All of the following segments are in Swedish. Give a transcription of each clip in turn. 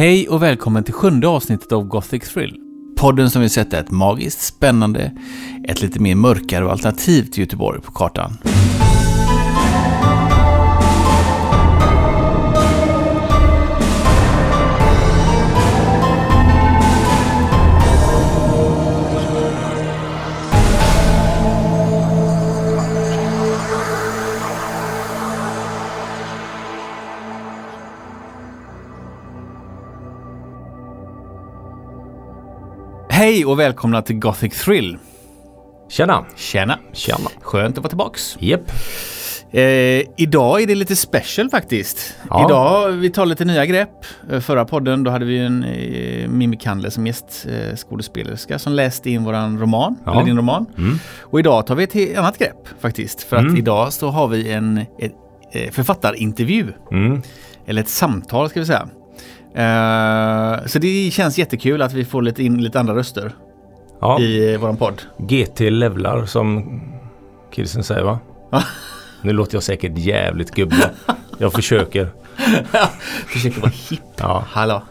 Hej och välkommen till sjunde avsnittet av Gothic Thrill. Podden som vill sätta ett magiskt, spännande, ett lite mer mörkare och alternativt Göteborg på kartan. Hej och välkomna till Gothic Thrill. Tjena! Tjena! Tjena! Skönt att vara tillbaks. Japp. Eh, idag är det lite special faktiskt. Ja. Idag, vi tar lite nya grepp. Eh, Förra podden, då hade vi en eh, Mimmi Kandler som gästskådespelerska som läste in våran roman, Ja. eller din roman. Mm. Och idag tar vi ett annat grepp faktiskt. För att Mm. idag så har vi en ett, eh, författarintervju. Mm. Eller ett samtal ska vi säga. Eh, så det känns jättekul att vi får lite in lite andra röster Ja, i eh, våran podd. GT levlar som kidsen säger va? Nu låter jag säkert jävligt gubbig. Jag försöker. Försöker vara hipp. Ja. Hallå.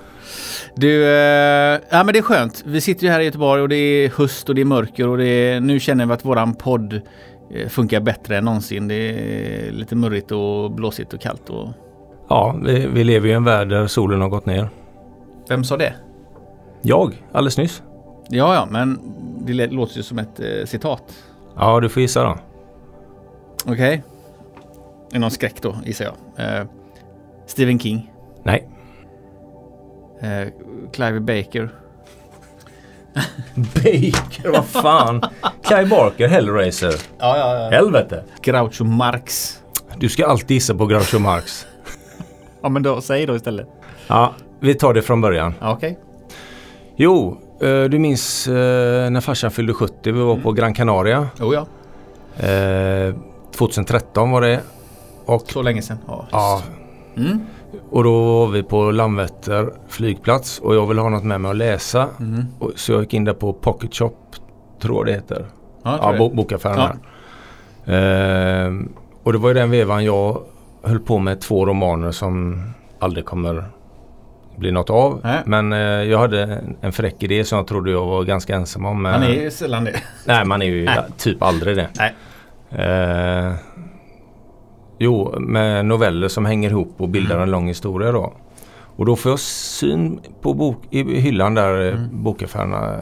Du, eh, ja men det är skönt. Vi sitter ju här i Göteborg och det är höst och det är mörker och det är, nu känner vi att våran podd eh, funkar bättre än någonsin. Det är lite murrigt och blåsigt och kallt och... Ja, vi, vi lever i en värld där solen har gått ner. Vem sa det? Jag, alldeles nyss. Ja, ja, men det låter ju som ett eh, citat. Ja, du får gissa då. Okej. Det är någon skräck då, gissar jag. Eh, Stephen King. Nej. Eh, Clive Baker. Baker, vad fan. Clive Barker, Hellraiser. Ja, ja, ja. Helvete. Groucho Marx. Du ska alltid gissa på Groucho Marx. Ja, men då, säg då istället. Ja, vi tar det från början. Ja, Okej. Jo, eh, du minns eh, när farsan fyllde 70. Vi var på Gran Canaria. Oh ja. Eh, 2013 var det. Och, Så länge sedan. Ja. ja, Mm. och då var vi på Landvetter flygplats och jag ville ha något med mig att läsa. Mm. Så jag gick in där på Pocket Shop, tror det heter. Ja, Ja, bo, bokaffären där. Eh, och det var ju den vevan jag höll på med två romaner som aldrig kommer bli något av. Nej. Men eh, jag hade en, fräck idé som jag trodde jag var ganska ensam om. Men, Han är ju sällan det. Nej, man är ju Nej. typ aldrig det. Nej. Eh, jo, med noveller som hänger ihop och bildar Mm. en lång historia då. Och då får jag syn på bok, i hyllan där, Mm. mm. bokaffärerna.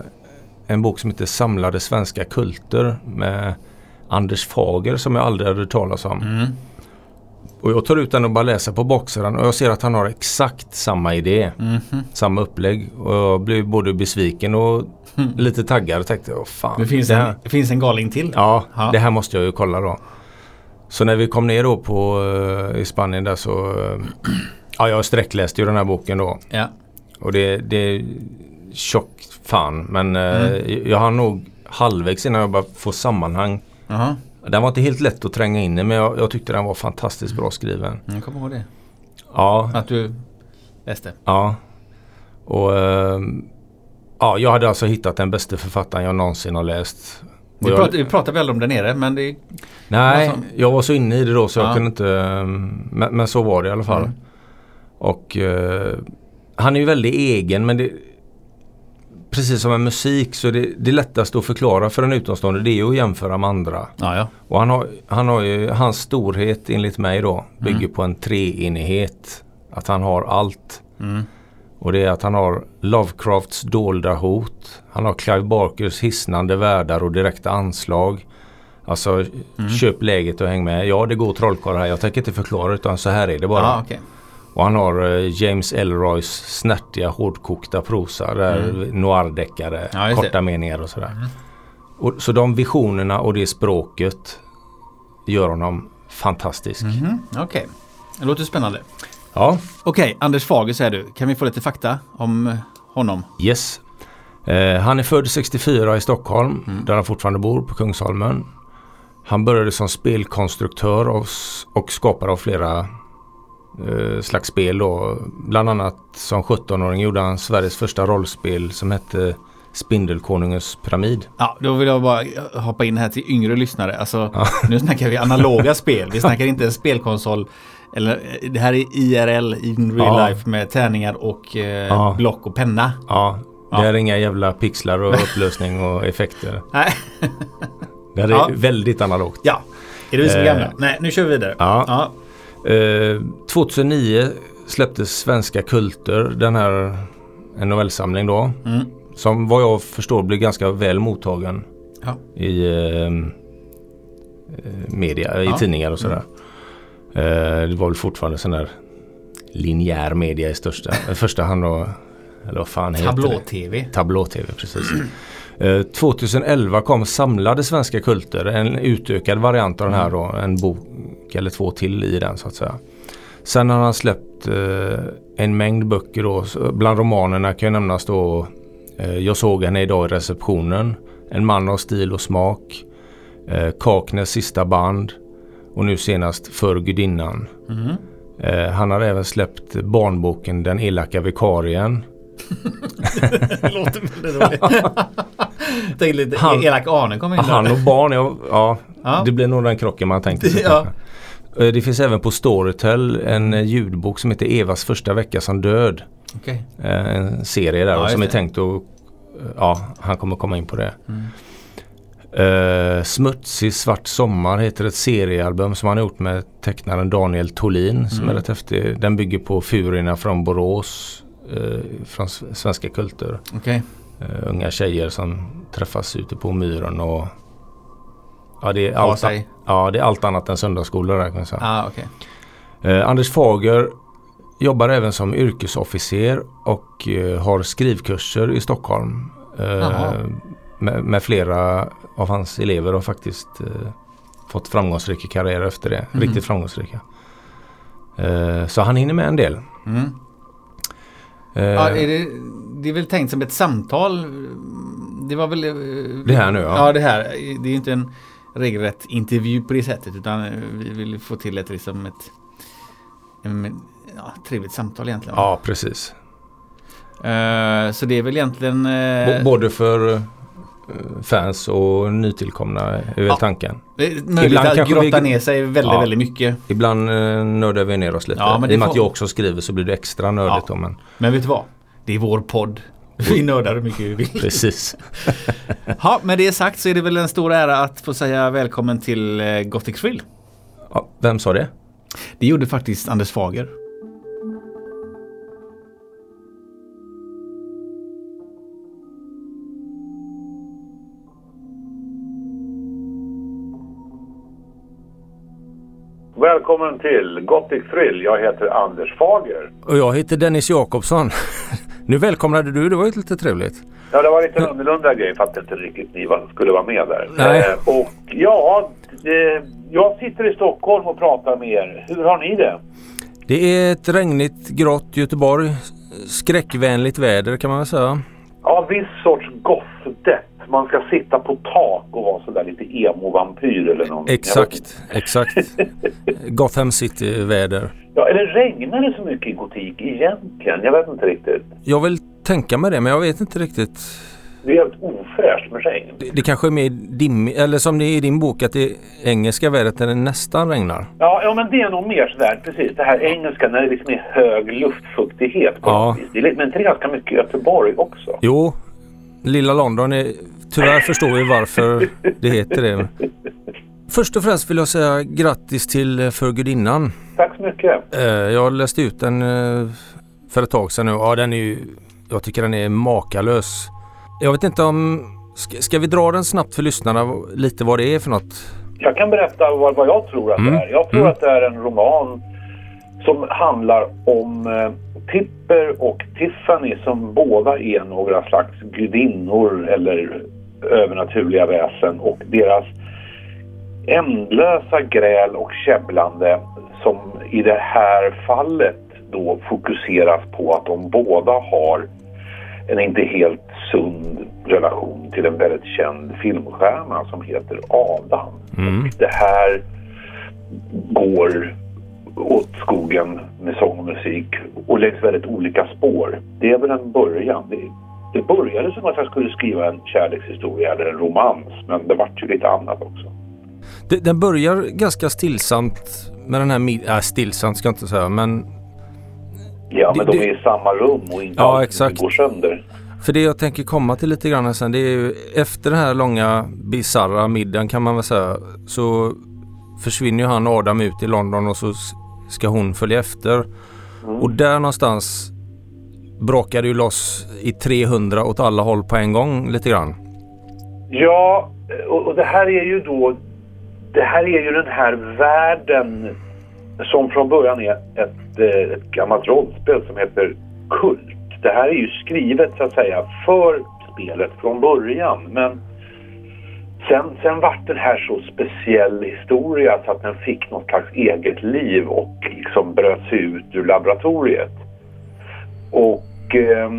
En bok som heter Samlade svenska kulter med Anders Fager som jag aldrig hade hört talas om. Mm. Och jag tar ut den och bara läser på baksidan och jag ser att han har exakt samma idé. Mhm. Samma upplägg. Och jag blev både besviken och Mm. lite taggad. Jag tänkte, åh fan. Det finns, det här- en, det finns en galning till. Ja, Ja. det här måste jag ju kolla då. Så när vi kom ner då på, eh, i Spanien där så eh, Ja, jag sträckläste ju den här boken då. Ja. Och det, det är tjockt fan. Men eh, jag har nog halvvägs innan jag bara får sammanhang. Jaha. Den var inte helt lätt att tränga in i men jag, jag tyckte den var fantastiskt bra skriven. Jag kommer ihåg det. Ja, Att du läste. ja. Och ehm, ja, jag hade alltså hittat den bästa författaren jag någonsin har läst. Vi, jag- pratar, vi pratar väl om det nere men det är... Nej, Alltså- jag var så inne i det då så Ja. jag kunde inte. ehm, Men, men så var det i alla fall. Mm. Och eh, han är ju väldigt egen men det Precis som med musik så det, det lättaste att förklara för en utomstående det är att jämföra med andra. Ja, ja. Och han har, han har ju, hans storhet enligt mig då bygger Mm. på en treenighet. Att han har allt. Mm. Och det är att han har Lovecrafts dolda hot. Han har Clive Barkers hisnande världar och direkta anslag. Alltså Mm. köp läget och häng med. Ja det går trollkarlar här. Jag tänker inte förklara utan så här är det bara. Ja, okej. Och han har eh, James Elroys snärtiga hårdkokta prosa. Där noirdeckare, Mm. Ja, korta meningar och sådär. Och, så de visionerna och det språket gör honom fantastisk. Mhm, Okej. Det låter spännande. Ja, Okej, Anders Fager säger du. Kan vi få lite fakta om eh, honom? yes. Eh, han är född 64 i Stockholm Mm. där han fortfarande bor på Kungsholmen. Han började som spelkonstruktör s- och skapare av flera eh, slags spel. Då. Bland annat som 17-åring gjorde han Sveriges första rollspel som hette Spindelkonungens pyramid. Ja, då vill jag bara hoppa in här till yngre lyssnare. Alltså, nu snackar vi analoga spel. Vi snackar inte en spelkonsol Eller eh, det här är IRL, in real Ja. life med tärningar och eh, Ja. block och penna. Ja, det Ja. är inga jävla pixlar och upplösning och effekter. Nej. Det här är Ja. väldigt analogt. Ja. Är det vi som är Eh. gamla? Nej, nu kör vi vidare. Ja. Ja. Eh, 2009 släpptes Svenska Kulter, den här en novellsamling då. Mm. Som vad jag förstår blev ganska väl mottagen Ja. i eh, eh, media, i Ja. tidningar och sådär. Eh, det var väl fortfarande sån där linjär media i största, i första hand då. Eller vad fan heter? Tablå-tv. Tablå-tv, precis. Eh, 2011 kom Samlade Svenska Kulter, en utökad variant av den här då, en bok eller två till i den så att säga. Sen har han släppt eh, en mängd böcker då, bland romanerna kan nämnas då eh, Jag såg henne idag i receptionen, En man av stil och smak, eh, Kaknäs sista band och nu senast För gudinnan. Mm. Eh, han har även släppt barnboken Den elaka vikarien Det låter väldigt roligt. Tänk lite, Han- elak Arne kom in där. Han och barn, ja, ja, Ja. det blir nog den krocken man tänkte sig. Ja. Eh, Det finns även på Storytel en eh, ljudbok som heter Evas första vecka som död. Okej. Eh, En serie där Ja, som är tänkt att, ja han kommer komma in på det. Mm. Eh, Smutsig svart sommar heter ett seriealbum som han har gjort med tecknaren Daniel Tolin som Mm. är rätt häftig. Den bygger på Furierna från Borås eh, från svenska kulter. Okej. Eh, unga tjejer som träffas ute på myren och Ja det är allt, ja, det är allt annat än söndagsskolor där kan jag säga. Ah, okej. Eh, Anders Fager jobbar även som yrkesofficer och eh, har skrivkurser i Stockholm. Eh, med, med flera av hans elever har faktiskt eh, fått framgångsrika karriärer efter det. Mhm. Riktigt framgångsrika. Så han hinner med en del. Mm. Eh, Ja, är det, det är väl tänkt som ett samtal. Det var väl... eh, Det här nu, ja. Ja, det här. Det är ju inte en regelrätt intervju på det sättet utan eh, vi vill få till ett liksom ett en, ja, trevligt samtal egentligen. ja, precis. Eh, så det är väl egentligen... B- både för fans och nytillkomna är väl Ja. tanken. möjligt att grotta vi- ner sig väldigt, Ja. väldigt mycket. Ibland eh, nördar vi ner oss lite. Ja, men I och med får- att jag också skriver så blir det extra nördigt Ja. då. Men Men vet du vad? Det är vår podd. Vi nördar hur mycket vi vill. precis. Ja, med det sagt så är det väl en stor ära att få säga välkommen till eh, Gothic Thrill. Ja, vem sa det? Det gjorde faktiskt Anders Fager. Välkommen till Gothic Thrill. Jag heter Anders Fager. Och jag heter Dennis Jakobsson. nu välkomnade du, det var ju lite trevligt. Ja, det var lite en annorlunda grej att inte riktigt ni var, skulle vara med där. Nej. Eh, och ja, eh, jag sitter i Stockholm och pratar med er. Hur har ni det? Det är ett regnigt, grått Göteborg. Skräckvänligt väder kan man väl säga. Ja, viss sorts Man ska sitta på tak och vara sådär lite emo-vampyr eller någonting. Exakt, exakt. Gotham City-väder. Ja, eller regnar det så mycket i gotik egentligen? Jag vet inte riktigt. Jag vill tänka mig det, men jag vet inte riktigt. Det är helt ofräscht med regn. Det, det kanske är mer dimmigt, eller som det är i din bok, att det engelska vädret när det nästan regnar. Ja, ja, men det är nog mer sådär, precis. Det här engelska när det liksom är hög luftfuktighet på Ja. vis. Det är, men ganska mycket i Göteborg också? Jo, lilla London är... Tyvärr förstår vi varför det heter det. Först och främst vill jag säga grattis till eh, För gudinnan. Tack så mycket. Eh, Jag läste ut den eh, för ett tag sedan nu. Ja, den är ju... Jag tycker den är makalös. Jag vet inte om... Ska, vi dra den snabbt för lyssnarna lite vad det är för något? Jag kan berätta vad, vad jag tror att Mm. det är. Jag tror Mm. att det är en roman som handlar om Tipper och Tiffany som båda är några slags gudinnor eller övernaturliga väsen och deras ändlösa gräl och käbblande som i det här fallet då fokuseras på att de båda har en inte helt sund relation till en väldigt känd filmstjärna som heter Adam. Mm. Det här går åt skogen med sång och musik och längs väldigt olika spår. Det är väl en början. Det, började som att jag skulle skriva en kärlekshistoria eller en romans men det vart ju lite annat också. Det- Den börjar ganska stillsamt med den här, mid- äh, stillsamt ska jag inte säga men Ja, men Det- de det- är i samma rum och inte Ja, exakt. går sönder. För det jag tänker komma till lite grann sen det är ju efter den här långa bizarra middagen kan man väl säga så försvinner ju han Adam ut i London och så ska hon följa efter. Mm. Och där någonstans bråkade ju loss i 300 åt alla håll på en gång lite grann. Ja, och, och det här är ju då... Det här är ju den här världen som från början är ett, eh, ett gammalt rollspel som heter Kult. Det här är ju skrivet så att säga för spelet från början men sen, sen vart den här så speciell historia så att den fick något slags eget liv och liksom bröt sig ut ur laboratoriet. Och eh,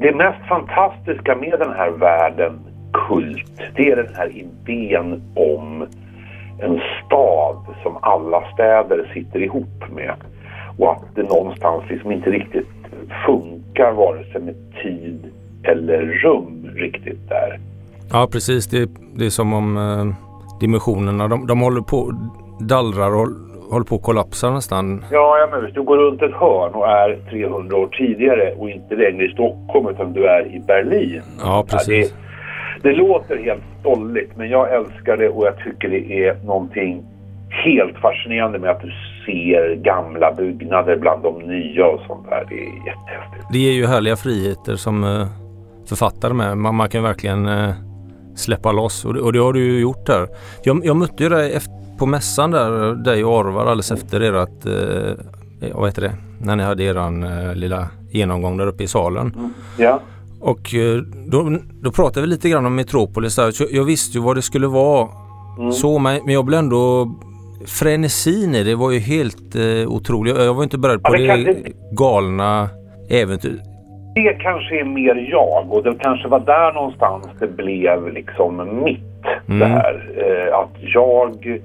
det mest fantastiska med den här världen kult, det är den här idén om en stad som alla städer sitter ihop med. Och att det någonstans liksom inte riktigt funkar vare sig med tid eller rum riktigt där. Ja precis, det, det är som om eh, dimensionerna, de, de håller på, dallrar och håller på att kollapsa nästan. Ja, ja men visst, du går runt ett hörn och är 300 år tidigare och inte längre i Stockholm utan du är i Berlin. Ja precis. det, det låter helt stolligt men jag älskar det och jag tycker det är någonting helt fascinerande med att du ser gamla byggnader bland de nya och sånt där. Det är jättehäftigt. Det ger ju härliga friheter som eh, författare med. Man, man kan verkligen eh, släppa loss och det, och det har du ju gjort där. Jag, jag mötte ju dig efter, på mässan där, dig och Orvar alldeles efter ert, eh, vad heter det, när ni hade eran eh, lilla genomgång där uppe i salen. Ja, Och eh, då, då pratade vi lite grann om Metropolis där. Så jag visste ju vad det skulle vara så men, men jag blev ändå frenesin i det var ju helt eh, otroligt. Jag var inte beredd på Ja, det kan- det galna äventyr. det kanske är mer jag och det kanske var där någonstans det blev liksom mitt Mm. det här. Eh, att jag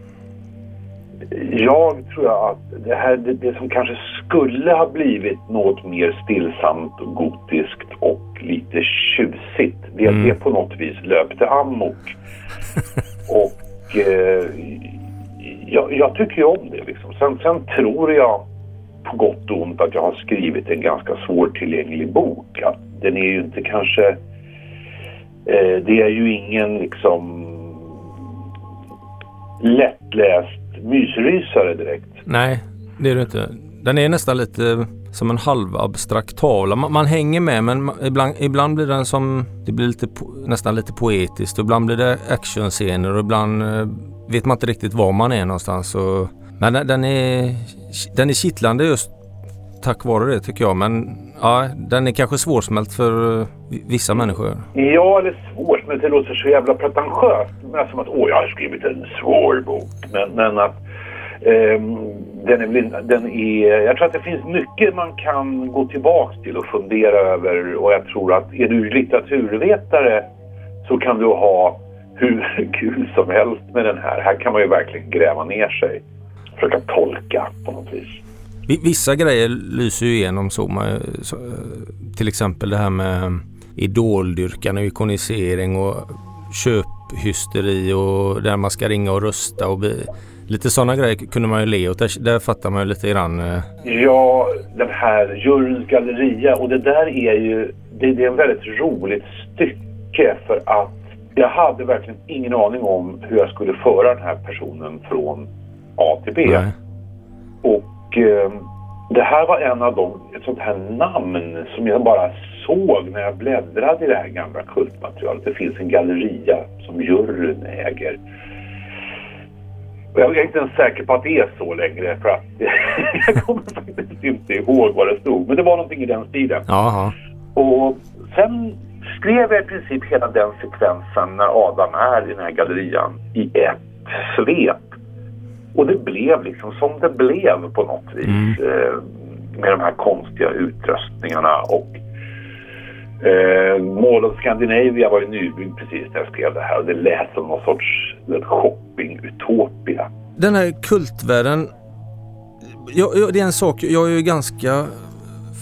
jag tror att det här det, det som kanske skulle ha blivit något mer stillsamt och gotiskt och lite tjusigt. Det, Mm. det på något vis löpte amok. och eh, jag, jag tycker ju om det liksom. Sen, sen tror jag på gott och ont att jag har skrivit en ganska svårtillgänglig bok. Att den är ju inte kanske... Eh, det är ju ingen liksom lättläst mysrysare direkt. Nej, det är det inte. Den är nästan lite som en halvabstrakt tavla. Man, man hänger med men man, ibland, ibland blir den som, det blir lite, nästan lite poetiskt. Och ibland blir det actionscener och ibland eh, vet man inte riktigt var man är någonstans. Och, men den, den, är, den är kittlande just tack vare det tycker jag. Men ja, den är kanske svårsmält för eh, vissa människor. Ja, eller svårsmält. det låter så jävla pretentiöst. Men som att åh, jag har skrivit en svår bok. Men, men att um, den är, väl- den är... Jag tror att det finns mycket man kan gå tillbaks till och fundera över. Och jag tror att är du litteraturvetare så kan du ha hur kul som helst med den här. Här kan man ju verkligen gräva ner sig. Försöka tolka på något vis. Vi- Vissa grejer lyser ju igenom så. Till exempel det här med idoldyrkan och ikonisering och köphysteri och där man ska ringa och rösta och bli, lite sådana grejer kunde man ju le åt. Där, där fattar man ju lite grann. eh, Ja, den här juryns galleria och det där är ju, det, det är en väldigt roligt stycke för att jag hade verkligen ingen aning om hur jag skulle föra den här personen från A till B. Nej. Och eh, det här var en av de, ett sånt här namn som jag bara såg när jag bläddrade i det här gamla kultmaterialet. Det finns en galleria som juryn äger. Och jag är inte ens säker på att det är så längre för att jag kommer faktiskt inte ihåg vad det stod. Men det var någonting i den stilen. Jaha. Och sen skrev jag i princip hela den sekvensen när Adam är i den här gallerian i ett svep. Och det blev liksom som det blev på något vis. Eh, med de här konstiga utröstningarna och eh, Mall of Scandinavia var ju nybyggd precis när jag skrev det här och det lät som någon sorts shopping-utopia. Den här kultvärlden. Jag, jag, det är en sak, jag är ju ganska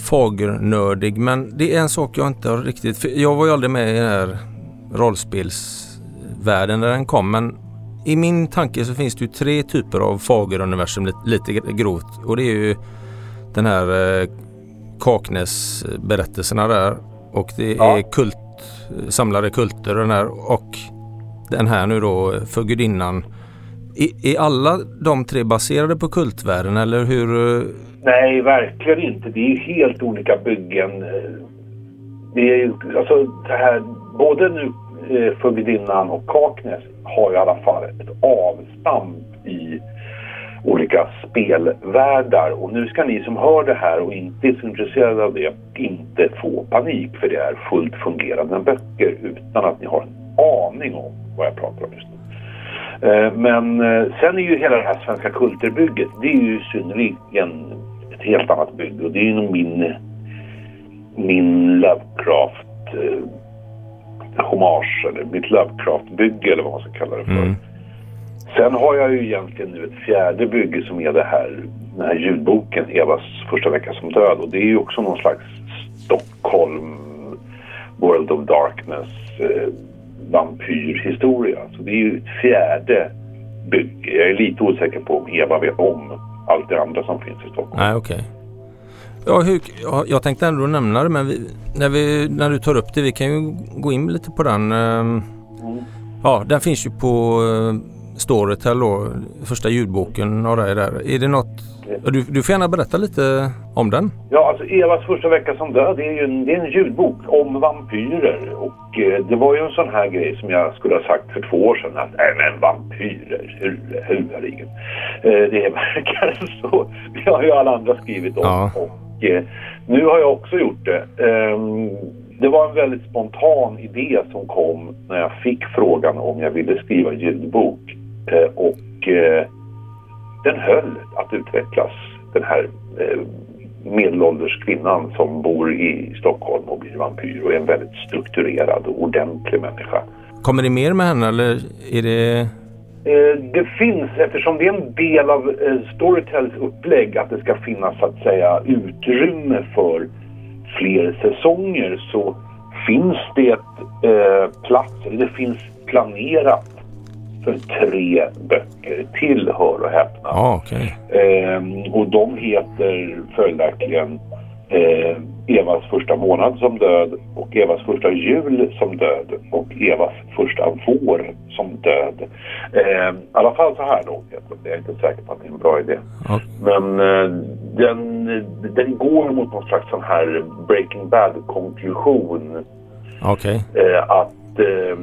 fagernördig men det är en sak jag inte har riktigt, jag var ju aldrig med i den här rollspelsvärlden när den kom men i min tanke så finns det ju tre typer av fageruniversum lite, lite grovt. Och det är ju den här eh, Kaknäs-berättelserna där. Och det ja. är kult, samlade kulter den här och den här nu då för gudinnan. Är, är alla de tre baserade på kultvärlden eller hur? Nej, verkligen inte. Det är helt olika byggen. Det är alltså det här, både nu eh, för gudinnan och Kaknäs har i alla fall ett avstamp i olika spelvärldar. Och nu ska ni som hör det här och inte är så intresserade av det inte få panik för det är fullt fungerande böcker utan att ni har en aning om vad jag pratar om just nu. Eh, men eh, sen är ju hela det här Svenska Kulturbygget, det är ju synnerligen ett helt annat bygge och det är ju min, min Lovecraft eh, hommage eller mitt Lovecraft-bygge eller vad man ska kalla det för. Mm. Sen har jag ju egentligen nu ett fjärde bygge som är det här, den här ljudboken Evas första vecka som död och det är ju också någon slags Stockholm World of Darkness eh, vampyrhistoria. Så det är ju ett fjärde bygge. Jag är lite osäker på om Eva vet om allt det andra som finns i Stockholm. Nej, okej. Okay. Ja, hur, jag tänkte ändå nämna det men vi, när, vi, när du tar upp det, vi kan ju gå in lite på den. Mm. Ja, den finns ju på eh, Storytel då, första ljudboken av dig där. Är det något, du, du får gärna berätta lite om den. Ja, alltså Evas första vecka som död, det är ju en, det är en ljudbok om vampyrer. Och eh, det var ju en sån här grej som jag skulle ha sagt för två år sedan att nej men vampyrer, hur, huvudringen. Eh, det verkar så. Det har ju alla andra skrivit om. Ja. Eh, Eh, nu har jag också gjort det. Eh, det var en väldigt spontan idé som kom när jag fick frågan om jag ville skriva ljudbok. Eh, och eh, den höll att utvecklas. Den här eh, medelålders kvinnan som bor i Stockholm och blir vampyr och är en väldigt strukturerad och ordentlig människa. Kommer det mer med henne eller är det... Det finns, eftersom det är en del av Storytels upplägg att det ska finnas så att säga utrymme för fler säsonger så finns det eh, plats, eller det finns planerat för tre böcker till, hör och häpna. Ah, okay. eh, och de heter följaktligen eh, Evas första månad som död och Evas första jul som död och Evas första vår som död. Eh, I alla fall så här då. Jag är inte säker på att det är en bra idé. Ja. Men eh, den, den går mot någon slags sån här Breaking Bad-konklusion. Okej. Okay. Eh, att eh,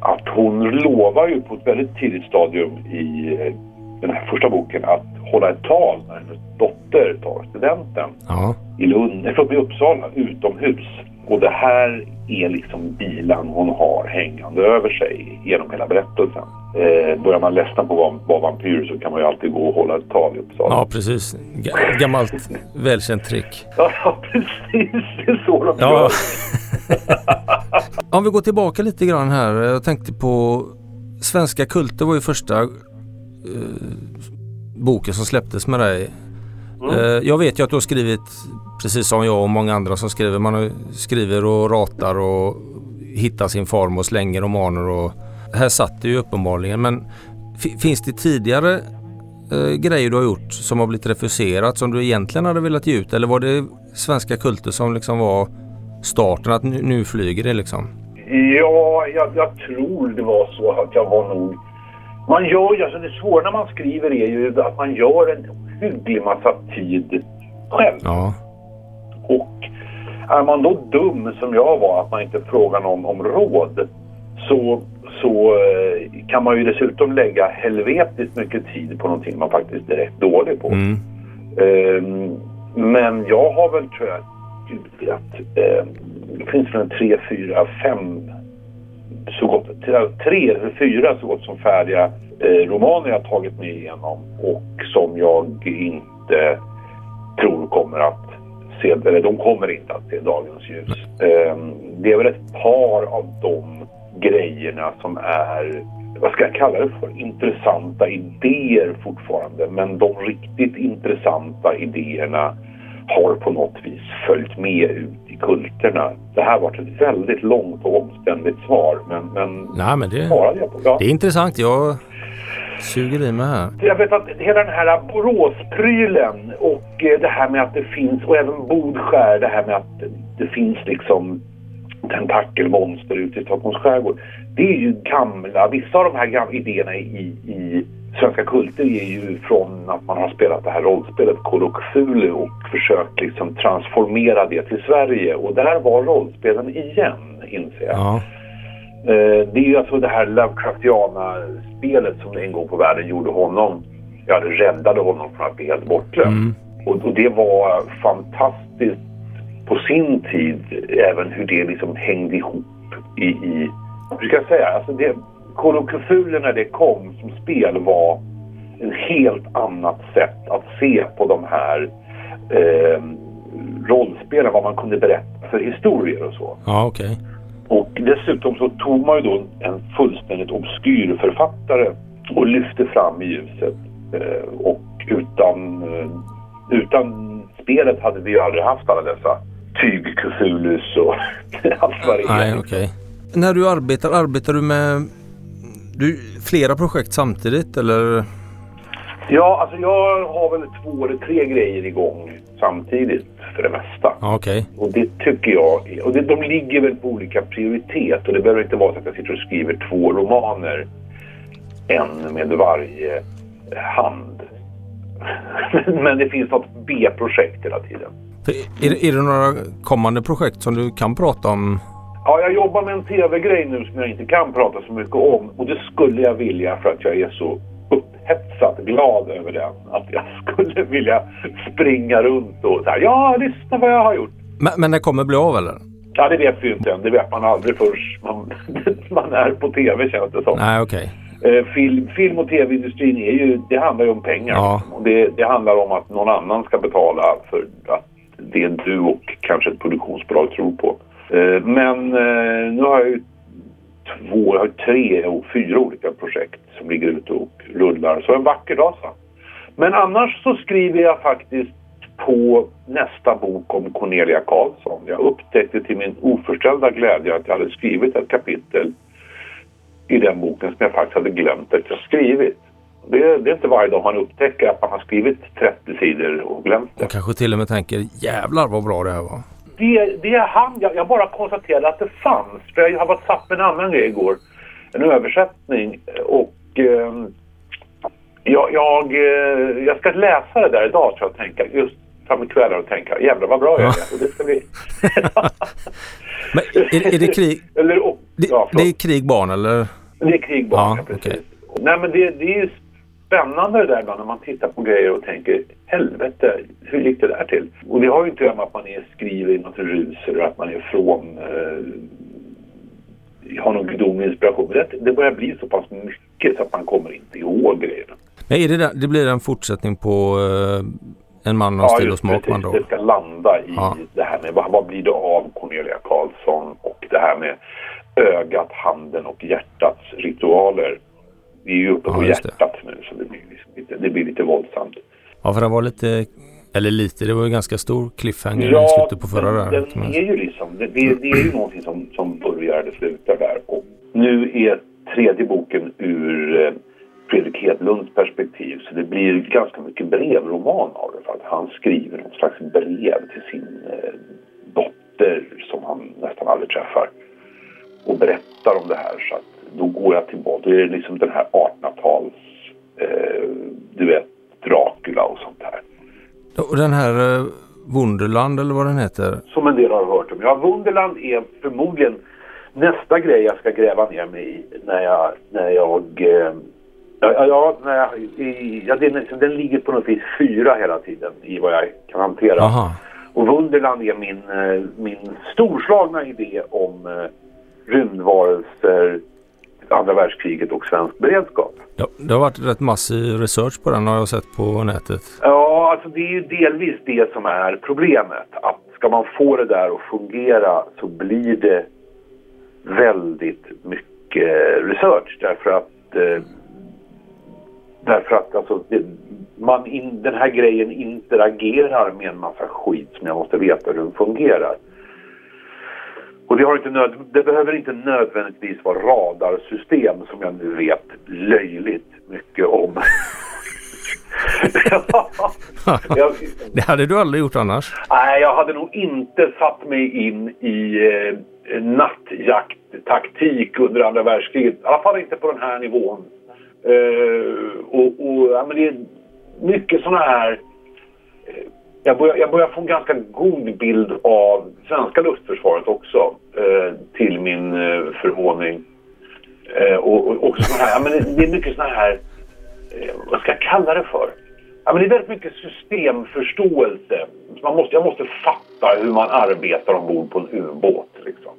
att hon lovar ju på ett väldigt tidigt stadium i eh, den här första boken att hålla ett tal när hennes dotter tar studenten ja. i Lund, i Uppsala, utomhus. Och det här är liksom bilan hon har hängande över sig genom hela berättelsen. Eh, börjar man ledsna på att vara vampyr så kan man ju alltid gå och hålla ett tal i Uppsala. Ja, precis. G gammalt välkänt trick. ja, precis. Det är så de ja. gör. Om vi går tillbaka lite grann här. Jag tänkte på Svenska kulter var ju första eh, boken som släpptes med dig. Mm. Eh, jag vet ju att du har skrivit precis som jag och många andra som skriver. Man skriver och ratar och hittar sin form och slänger romaner och här satt det ju uppenbarligen men finns det tidigare eh, grejer du har gjort som har blivit refuserat som du egentligen hade velat ge ut eller var det Svenska kulter som liksom var starten att nu, nu flyger det liksom? Ja, jag, jag, tror det var så att jag var nog... Man gör ju, alltså det svåra när man skriver är ju att man gör en hygglig massa tid själv. Ja. Och är man då dum som jag var, att man inte frågar någon om råd, så, så eh, kan man ju dessutom lägga helvetiskt mycket tid på någonting man faktiskt är rätt dålig på. Mm. Um, men jag har väl tror jag att eh, det finns väl tre, fyra, fem så gott, tre eller fyra så gott som färdiga eh, romaner jag tagit mig igenom och som jag inte tror kommer att se, eller de kommer inte att se dagens ljus. Eh, det är väl ett par av de grejerna som är, vad ska jag kalla det för, intressanta idéer fortfarande. Men de riktigt intressanta idéerna har på något vis följt med ut kulterna. Det här var ett väldigt långt och omständigt svar men, men, Nej, men det, svarade jag på. Ja. Det är intressant. Jag, suger i mig här. Jag vet att hela den här Boråsprylen och eh, det här med att det finns, och även Bodskär, det här med att det finns liksom tentakelmonster ute i Stockholms skärgård. Det är ju gamla, vissa av de här gamla idéerna i, i Svenska kulter är ju från att man har spelat det här rollspelet Call of Cthulhu och försökt liksom transformera det till Sverige. Och där var rollspelen igen, inser jag. Ja. Eh, det är ju alltså det här Lovecraftiana-spelet som en gång på världen gjorde honom, ja det räddade honom från att bli helt bortglömd. Mm. Och, och det var fantastiskt på sin tid, även hur det liksom hängde ihop i, i hur ska jag säga, alltså det, Cthulhu när det kom som spel var en helt annat sätt att se på de här eh, rollspelen, vad man kunde berätta för historier och så. Ja, okej. Och dessutom så tog man ju då en fullständigt obskyr författare och lyfte fram i ljuset. Eh, och utan, eh, utan spelet hade vi ju aldrig haft alla dessa tyg Cthulhus och allt vad det är. Nej, okej. När du arbetar, arbetar du med du, flera projekt samtidigt eller? Ja, alltså jag har väl två eller tre grejer igång samtidigt för det mesta. Okej. Och det tycker jag, och det, de ligger väl på olika prioritet och det behöver inte vara så att jag sitter och skriver två romaner, en med varje hand. Men det finns något B-projekt hela tiden. För Är, är det några kommande projekt som du kan prata om? Ja, jag jobbar med en tv-grej nu som jag inte kan prata så mycket om och det skulle jag vilja för att jag är så upphetsat glad över den. Att jag skulle vilja springa runt och säga ja, lyssna vad jag har gjort. Men, men det kommer bli av eller? Ja, det vet vi ju inte än. Det vet man aldrig förrän man, man är på tv känns det som. Nej, okej. Eh, film, film och tv-industrin är ju, det handlar ju om pengar. Ja. Och det, det handlar om att någon annan ska betala för att det du och kanske ett produktionsbolag tror på. Eh, men eh, nu har jag ju två, jag har tre och fyra olika projekt som ligger ute och rullar. Så en vacker dag så. Men annars så skriver jag faktiskt på nästa bok om Cornelia Karlsson. Jag upptäckte till min oförställda glädje att jag hade skrivit ett kapitel i den boken som jag faktiskt hade glömt att jag skrivit. Det, det är inte varje dag man upptäcker att man har skrivit 30 sidor och glömt det. Och kanske till och med tänker jävlar vad bra det här var. Det, det han, jag, jag bara konstaterade att det fanns. För jag har varit satt med en annan grej igår. En översättning. Och eh, jag, jag, eh, jag ska läsa det där idag tror jag tänka. Just fram ikväll och tänka jävlar vad bra jag är. Och det ska bli... Men är, är det krig? Eller, och, Det, ja, det är krig barn eller? Det är krig bara, Ja, precis. okej. Nej men det, det är ju spännande det där ibland när man tittar på grejer och tänker helvete, hur gick det där till? Och det har ju inte att med att man är skriver i något rus eller att man är från eh, har någon gudomlig inspiration. Det, det börjar bli så pass mycket så att man kommer inte ihåg grejerna. Är det, där, det blir en fortsättning på eh, En man av stil och smak man då? Det ska landa i Ja. det här med vad, vad blir det av Cornelia Karlsson och det här med ögat, handen och hjärtats ritualer. Vi är ju uppe Ja, på det. hjärtat nu så det blir, liksom lite, det blir lite våldsamt. Ja, för det var lite, eller lite, det var ju ganska stor cliffhanger i slutet på förra den, där. den är ju liksom, det, det, det är ju någonting som, som börjar eller slutar där. Och nu är tredje boken ur eh, Fredrik Hedlunds perspektiv så det blir ganska mycket brevroman av det. För att han skriver någon slags brev till sin eh, dotter som han nästan aldrig träffar och berättar om det här. Så att då går jag tillbaka. Då är det liksom den här 1800-tals, eh, du vet, Dracula och sånt här. Och den här eh, Wunderland eller vad den heter. som en del har hört om. Ja, Wunderland är förmodligen nästa grej jag ska gräva ner mig i när jag... När jag eh, ja, ja, när jag, i, ja den, den ligger på något vis fyra hela tiden i vad jag kan hantera. Aha. Och Wunderland är min, eh, min storslagna idé om eh, rymdvarelser, andra världskriget och svensk beredskap. Det, det har varit rätt massiv research på den har jag sett på nätet. Ja, alltså det är ju delvis det som är problemet. Att ska man få det där att fungera så blir det väldigt mycket research. Därför att, eh, därför att alltså, det, man in, den här grejen interagerar med en massa skit som jag måste veta hur den fungerar. Och det, har inte nöd, det behöver inte nödvändigtvis vara radarsystem som jag nu vet löjligt mycket om. jag, det hade du aldrig gjort annars? Nej, jag hade nog inte satt mig in i eh, nattjakttaktik under andra världskriget. I alla fall inte på den här nivån. Eh, och, och ja, men det är mycket sådana här... Eh, jag, börjar, jag börjar få en ganska god bild av svenska luftförsvaret också, eh, till min eh, förvåning. Eh, och, och också såna här, ja, men det är mycket sådana här, eh, vad ska jag kalla det för? Ja, men det är väldigt mycket systemförståelse. Man måste, jag måste fatta hur man arbetar ombord på en ubåt. Liksom.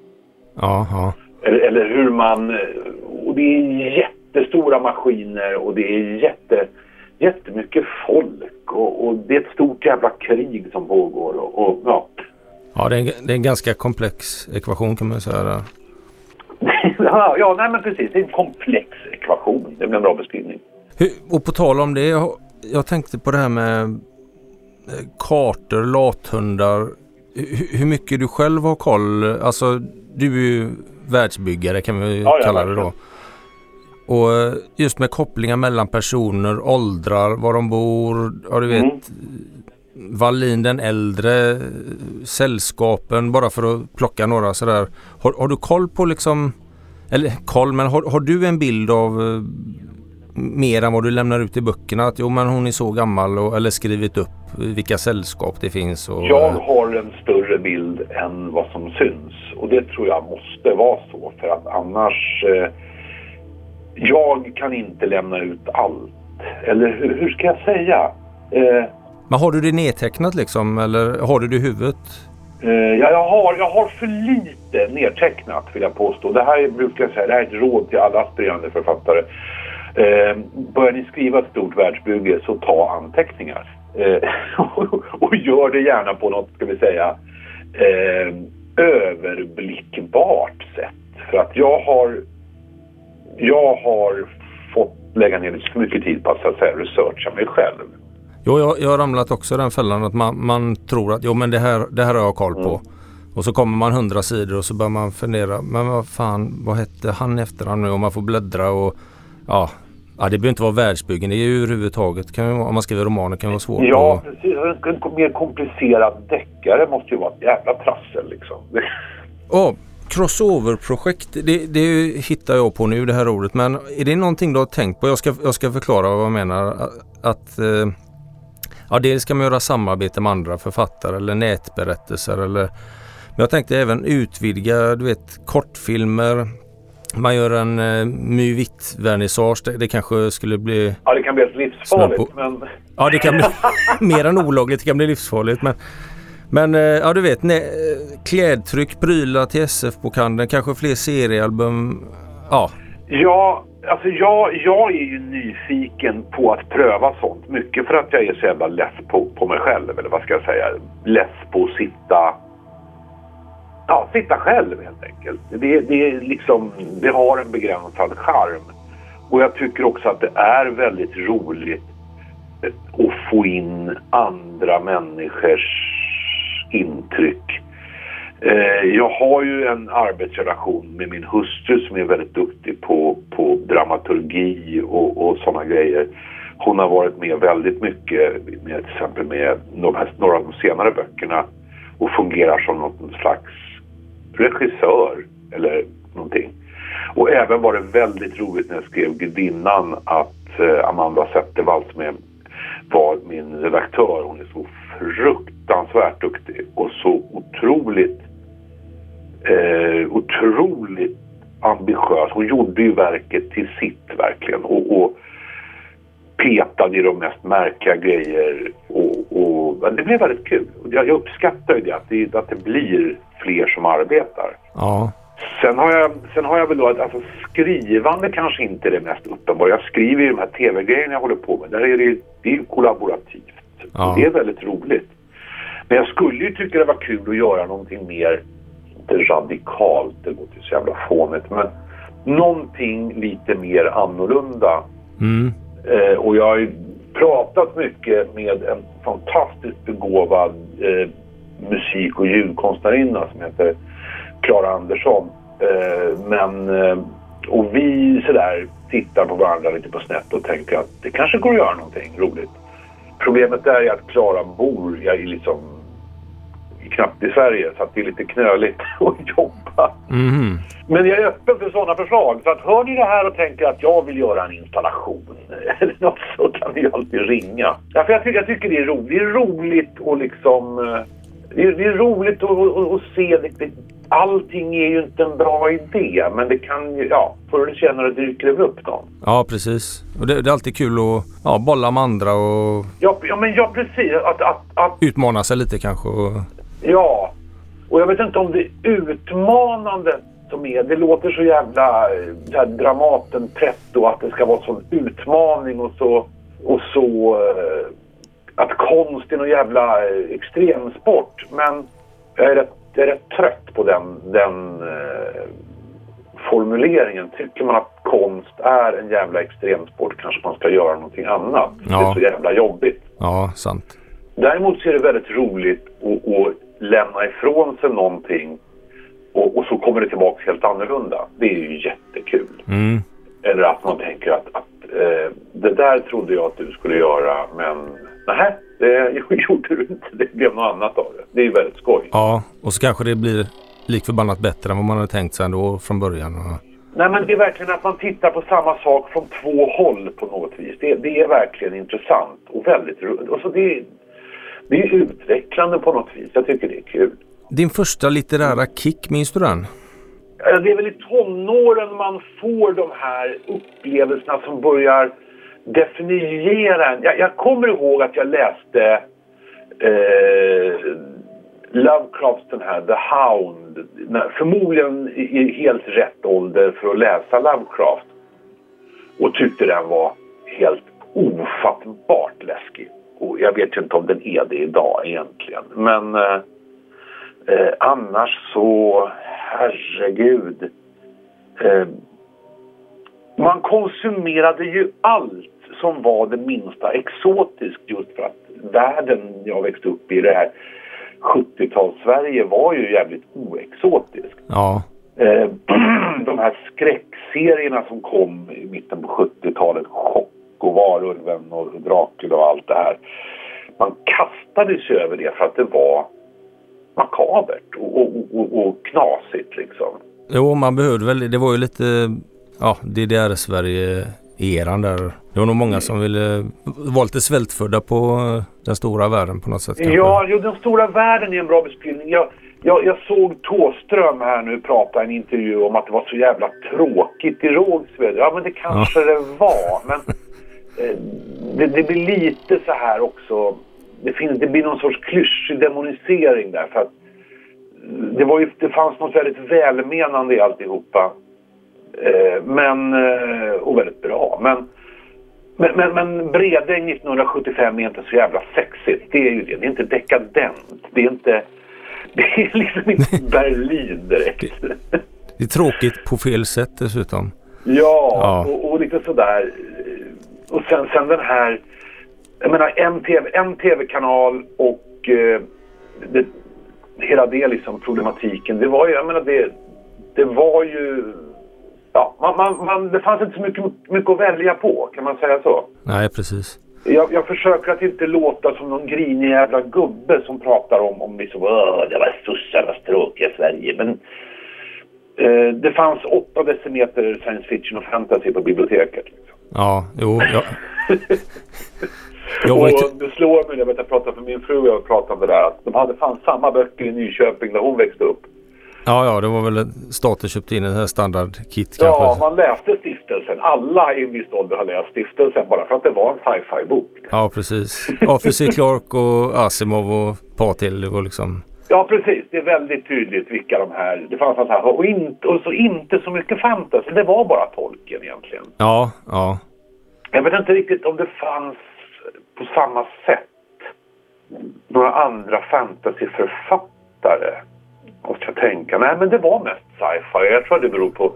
Aha. Eller, eller hur man... Eh, och det är jättestora maskiner och det är jätte, jättemycket folk. Och, och det är ett stort jävla krig som pågår. Och, och ja. ja, det är, en, det är en ganska komplex ekvation kan man säga. ja, ja nej, men precis. Det är en komplex ekvation. Det blir en bra beskrivning. Hur, och på tal om det. Jag, jag tänkte på det här med eh, kartor, lathundar. Hur, hur mycket du själv har koll? Alltså du är ju världsbyggare kan vi ja, kalla det då. Och eh, just med kopplingar mellan personer, åldrar, var de bor, ja du vet mm. Wallin den äldre, sällskapen bara för att plocka några sådär. Har, har, du koll på liksom, eller koll men har, har du en bild av eh, mer än vad du lämnar ut i böckerna? Att jo men hon är så gammal och, eller skrivit upp vilka sällskap det finns? Och, jag har en större bild än vad som syns och det tror jag måste vara så för att annars eh, jag kan inte lämna ut allt. Eller hur, hur ska jag säga? Eh, men har du det nedtecknat liksom eller har du det i huvudet? Eh, ja, jag har, jag har för lite nedtecknat vill jag påstå. Det här brukar jag säga, det här är ett råd till alla aspirerande författare. Eh, börjar ni skriva ett stort världsbygge så ta anteckningar. Eh, och gör det gärna på något, ska vi säga, eh, överblickbart sätt. För att jag har, jag har fått lägga ner för mycket tid på att, så att säga, researcha mig själv. Jo, jag, jag har ramlat också i den fällan att man, man tror att jo, men det, här, det här har jag koll på. Mm. Och så kommer man hundra sidor och så börjar man fundera, men vad fan, vad hette han efter han nu? Och man får bläddra och ja, Ja, det behöver inte vara världsbyggen. Det är ju överhuvudtaget, kan, om man skriver romaner kan det vara svårt. Ja, att... precis. En mer komplicerad deckare måste ju vara ett jävla prassel liksom. Ja, crossover-projekt, det, det hittar jag på nu det här ordet. Men är det någonting du har tänkt på? Jag ska, jag ska förklara vad jag menar. Att, eh, ja, dels ska man göra samarbete med andra författare eller nätberättelser. Eller, men jag tänkte även utvidga du vet, kortfilmer, man gör en uh, My vernissage det, det kanske skulle bli... Ja, det kan bli livsfarligt. Men... Ja, det kan bli mer än olagligt. Det kan bli livsfarligt. Men, men eh, ja, du vet. Nej, klädtryck, prylar till SF-bokhandeln, kanske fler seriealbum. Ja. Ja, alltså jag, jag är ju nyfiken på att pröva sånt. Mycket för att jag är så jävla less på, på mig själv. Eller vad ska jag säga? Less på att sitta ja, sitta själv helt enkelt. Det, det, är liksom, det har en begränsad charm. Och jag tycker också att det är väldigt roligt eh, att få in andra människors intryck. Eh, jag har ju en arbetsrelation med min hustru som är väldigt duktig på, på dramaturgi och, och sådana grejer. Hon har varit med väldigt mycket, med, till exempel med några av de senare böckerna och fungerar som något slags regissör eller någonting. Och även var det väldigt roligt när jag skrev Gudinnan att eh, Amanda Zettervall som är, var min redaktör, hon är så fruktansvärt duktig och så otroligt eh, otroligt ambitiös. Hon gjorde ju verket till sitt verkligen och, och petade i de mest märkliga grejer och, och det blev väldigt kul. Jag, jag uppskattar ju det att, det, att det blir fler som arbetar. Ja. Sen har jag, sen har jag väl då att alltså, skrivande kanske inte är det mest uppenbara. Jag skriver ju de här tv-grejerna jag håller på med. Där är det, det är kollaborativt. Ja. Det är väldigt roligt. Men jag skulle ju tycka det var kul att göra någonting mer, inte radikalt, det låter så jävla fånigt, men någonting lite mer annorlunda. Mm. Eh, och jag har ju pratat mycket med en fantastiskt begåvad eh, musik och ljudkonstnärinna som heter Klara Andersson. Eh, men eh, Och vi sådär tittar på varandra lite på snett och tänker att det kanske går att göra någonting roligt. Problemet är att Klara bor jag är liksom knappt i Sverige så att det är lite knöligt att jobba. Mhm. Men jag är öppen för sådana förslag. Så att hör ni det här och tänker att jag vill göra en installation eller något så kan ni ju alltid ringa. Ja, för jag, tycker, jag tycker det är roligt. Det är roligt att liksom... eh, Det är, det är roligt att, att, att se. Det, det, allting är ju inte en bra idé men det kan ju... Ja, förr eller senare dyker det väl upp någon. Ja, precis. Och det, det är alltid kul att ja, bolla med andra och Ja, ja men ja precis. Att, att, att utmana sig lite kanske. Och, Ja, och jag vet inte om det är utmanande som är. Det låter så jävla eh, så här, Dramaten pretto att det ska vara sån utmaning och så, och så eh, att konst är någon jävla eh, extremsport. Men jag är rätt, jag är rätt trött på den, den eh, formuleringen. Tycker man att konst är en jävla extremsport kanske man ska göra någonting annat. Det är Ja. så jävla jobbigt. ja, sant. Däremot så är det väldigt roligt att, att lämna ifrån sig någonting och, och så kommer det tillbaka helt annorlunda. Det är ju jättekul. Mm. Eller att man tänker att, att eh, det där trodde jag att du skulle göra men nej, det gjorde du inte. Det blev något annat av det. Det är ju väldigt skoj. Ja, och så kanske det blir lik förbannat bättre än vad man hade tänkt sig ändå från början. Nej men det är verkligen att man tittar på samma sak från två håll på något vis. Det, det är verkligen intressant och väldigt roligt. Och så det, det är utvecklande på något vis. Jag tycker det är kul. Din första litterära kick, minns du den? Eh, Det är väl i tonåren man får de här upplevelserna som börjar definiera en. Jag, jag kommer ihåg att jag läste eh, Lovecrafts den här The Hound. Förmodligen i i helt rätt ålder för att läsa Lovecraft. Och tyckte den var helt ofattbart läskig. Och jag vet ju inte om den är det idag egentligen. Men eh, Eh, annars så, herregud. Eh, man konsumerade ju allt som var det minsta exotiskt just för att världen jag växte upp i, det här 70-tals-Sverige var ju jävligt oexotisk. Ja, Eh, de här skräckserierna som kom i mitten på 70-talet, Chock och Varulven och Dracula och allt det här. Man kastade sig över det för att det var makabert och, och, och, och knasigt liksom. jo man behövde väl, det var ju lite ja, DDR-Sverige-eran där. Det var nog många som ville vara lite svältfödda på eh, den stora världen på något sätt. kanske. Ja, jo, den stora världen är en bra beskrivning. Jag, jag, jag såg Tåström här nu prata i en intervju om att det var så jävla tråkigt i Rågsved. Ja, men det kanske det var. Men eh, det, det blir lite så här också. Det, finns, det blir någon sorts klyschig demonisering där. För att det, var ju, det fanns något väldigt välmenande i alltihopa. Eh, men, eh, och väldigt bra. Men, men, men, men Bredäng 1975 är inte så jävla sexigt. Det är ju det. Det är inte dekadent. Det är inte... Det är liksom inte Berlin direkt. Det är tråkigt på fel sätt dessutom. Ja, Ja. Och, och lite sådär. Och sen, sen den här... Jag menar en, TV, en tv-kanal och eh, det, hela det liksom problematiken. Det var ju, jag menar det, det var ju... Ja, man, man, man, det fanns inte så mycket, mycket att välja på, kan man säga så? Nej, precis. Jag, jag försöker att inte låta som någon grinig jävla gubbe som pratar om, om liksom, Åh, det var sossarnas tråkiga Sverige. Men eh, det fanns åtta decimeter science fiction och fantasy på biblioteket. Liksom. Ja, jo. Ja. Jag och det slår mig, jag vet jag pratade med min fru och jag pratade om det där, att de hade fan samma böcker i Nyköping när hon växte upp. Ja, ja, det var väl staten köpte in en här standardkit Ja, kanske. man läste Stiftelsen. Alla i en viss ålder har läst Stiftelsen bara för att det var en sci-fi-bok. Ja, precis. Arthur C. Clarke och Asimov och. Det var liksom... Ja, precis. Det är väldigt tydligt vilka de här... Det fanns här, och, inte, och så inte så mycket fantasy. Det var bara Tolkien egentligen. Ja, ja. Jag vet inte riktigt om det fanns på samma sätt några andra fantasyförfattare. Måste jag tänka. Nej, men det var mest sci-fi. Jag tror det beror på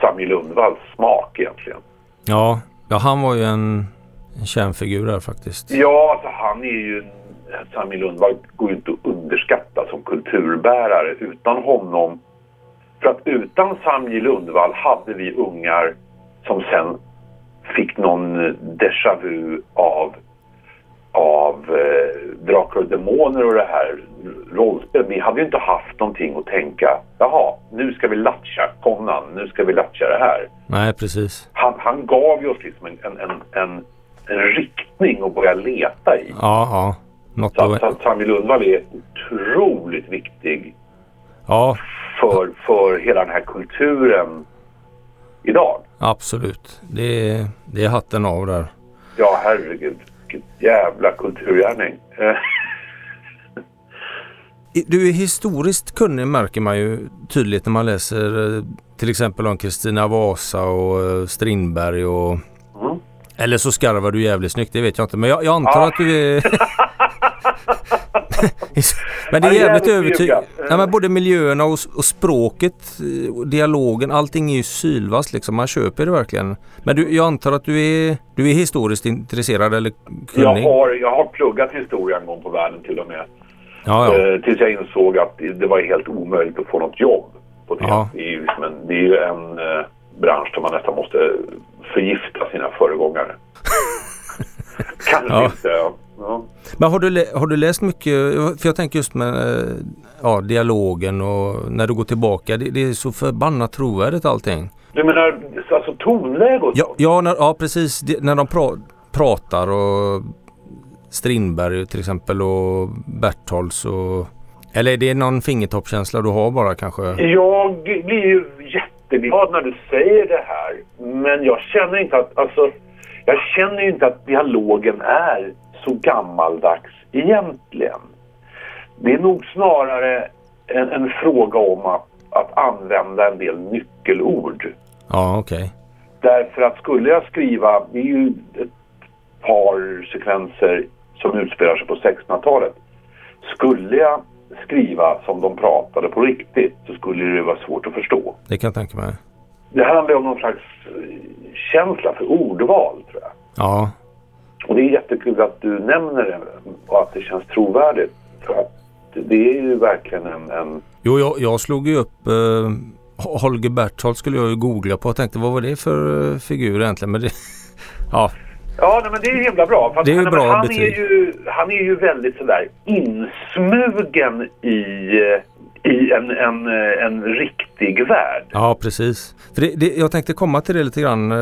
Sami Lundvalls smak egentligen. Ja, ja han var ju en, en kärnfigur där faktiskt. Ja, alltså han är ju... Sami Lundvall går ju inte att underskatta som kulturbärare. Utan honom För att utan Samji Lundvall hade vi ungar som sen fick någon déjà vu av, av eh, Drakar och Demoner och det här rollspel. Vi hade ju inte haft någonting att tänka. Jaha, nu ska vi latcha Conan, nu ska vi latcha det här. Nej, precis. Han, han gav ju oss liksom en, en, en, en, en riktning att börja leta i. Ja, ja. Något Så, att, så att Lundvall är otroligt viktig ja, för, för hela den här kulturen idag. absolut. Det är, det är hatten av där. Ja, herregud. Vilken jävla kulturgärning. Du är historiskt kunnig märker man ju tydligt när man läser eh, till exempel om Kristina Vasa och eh, Strindberg och Mm. Eller så skarvar du jävligt snyggt, det vet jag inte. Men jag, jag antar Ja. att du är... men det är jävligt övertygande. Ja, men både miljöerna och, och språket, eh, och dialogen, allting är ju sylvast liksom. Man köper det verkligen. Men du, jag antar att du är, du är historiskt intresserad eller Jag kunnig? har, jag har pluggat historia en gång på världen till och med. Ja, ja. Eh, tills jag insåg att det var helt omöjligt att få något jobb på det. Ja. Det, är ju liksom en, det är ju en eh, bransch där man nästan måste förgifta sina föregångare. Kanske Ja. inte. Ja. Men har du, har du läst mycket? För jag tänker just med eh, ja, dialogen och när du går tillbaka. Det, det är så förbannat trovärdigt allting. Du menar alltså tonläge och Ja, ja, när, ja precis. När de pra, pratar och Strindberg till exempel och Bertholds och... Eller är det någon fingertoppkänsla du har bara kanske? Jag blir ju jätteglad när du säger det här. Men jag känner inte att, alltså, jag känner inte att dialogen är så gammaldags egentligen. Det är nog snarare en, en fråga om att, att använda en del nyckelord. Ja, okej. Därför att skulle jag skriva, det är ju ett par sekvenser som utspelar sig på 1600-talet. Skulle jag skriva som de pratade på riktigt så skulle det vara svårt att förstå. Det kan jag tänka mig. Det handlar om någon slags eh, känsla för ordval tror jag. Ja, Och det är jättekul att du nämner det och att det känns trovärdigt. För att det är ju verkligen en, en Jo, jag, jag slog ju upp eh, Holger Berthold skulle jag ju googla på och tänkte vad var det för eh, figur egentligen? Men det, ja, Ja, nej, men det är himla bra. För att Det är ju bra han, är ju, han är ju väldigt sådär insmugen i, eh, i en, en, eh, en riktig värld. ja precis. För det, det, jag tänkte komma till det lite grann.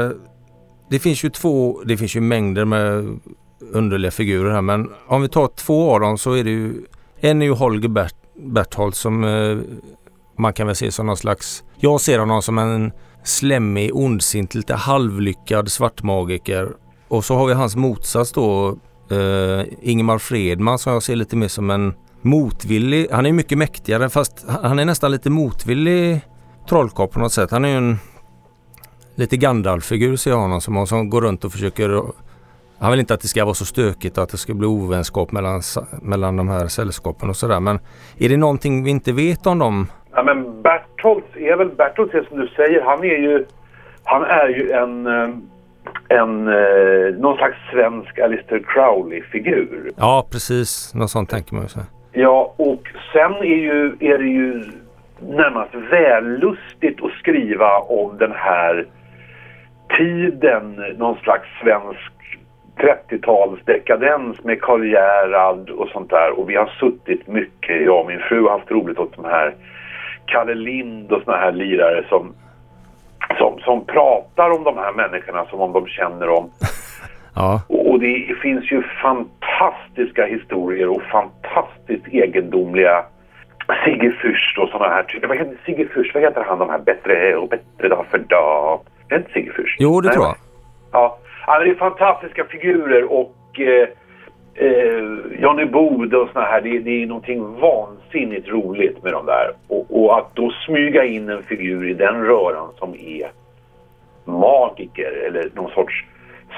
Det finns ju två, det finns ju mängder med underliga figurer här men om vi tar två av dem så är det ju en är ju Holger Bert, Berthold som eh, man kan väl se som någon slags, jag ser honom som en slemmig, ondsint, lite halvlyckad svartmagiker. Och så har vi hans motsats då, eh, Ingemar Fredman som jag ser lite mer som en motvillig, han är mycket mäktigare fast han är nästan lite motvillig trollkarl på något sätt. Han är ju en lite Gandalf-figur ser jag honom som, som går runt och försöker han vill inte att det ska vara så stökigt och att det ska bli ovänskap mellan, mellan de här sällskapen och sådär. Men är det någonting vi inte vet om dem? Ja, men Bertholdt är väl, Bertholdt är som du säger, han är ju, han är ju en, eh, en, eh, någon slags svensk Alistair Crowley-figur. Ja, precis. Något sånt tänker man ju sig. Ja, och sen är, ju, är det ju närmast vällustigt att skriva om den här tiden, någon slags svensk 30-talsdekadens med Karl Gerhard och sånt där. Och vi har suttit mycket, jag och min fru har haft roligt åt de här Kalle Lind och såna här lirare som, som, som pratar om de här människorna som om de känner dem. Ja, Och det finns ju fantastiska historier och fantastiskt egendomliga Sigge Fürst och sådana här typer. Vad heter Sigge Fürst? Vad heter han de här Bättre och bättre dag för dag? Är det inte Sigge Fürst? jo det Nej, tror jag. Ja. ja, det är fantastiska figurer och eh, eh, Johnny Bode och såna här. Det, det är någonting vansinnigt roligt med de där. Och, och att då smyga in en figur i den röran som är magiker eller någon sorts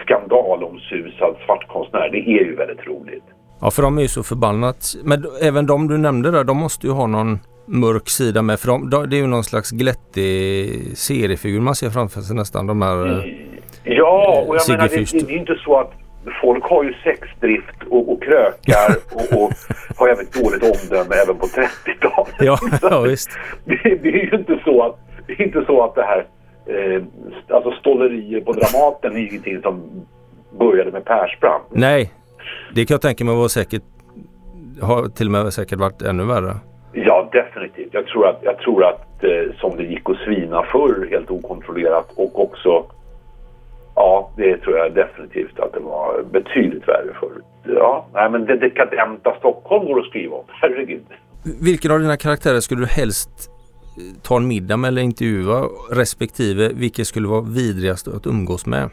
skandalomsusad svartkonstnär. Det är ju väldigt roligt. Ja, för de är ju så förbannat. Men även de du nämnde där, de måste ju ha någon mörk sida med. För de, de, det är ju någon slags glättig seriefigur man ser framför sig nästan. De här... eh, Ja, och jag Sigge menar det, det, är inte så att folk har ju sexdrift och, och krökar och, och har jävligt dåligt omdöme även på 30-talet. Ja, ja visst. Det, det, är ju inte så att det, är inte så att det här eh, alltså stålerier på Dramaten är ingenting som började med Persbrandt. Nej, det kan jag tänka mig var säkert har till och med säkert varit ännu värre. Ja, definitivt. Jag tror att, jag tror att eh, som det gick att svina förr helt okontrollerat och också Ja, det tror jag definitivt att det var betydligt värre förut. Ja, nej men det dekadenta Stockholm går att skriva om. Herregud. Vilken av dina karaktärer skulle du helst eh, ta en middag med eller intervjua respektive vilket skulle vara vidrigast att umgås med?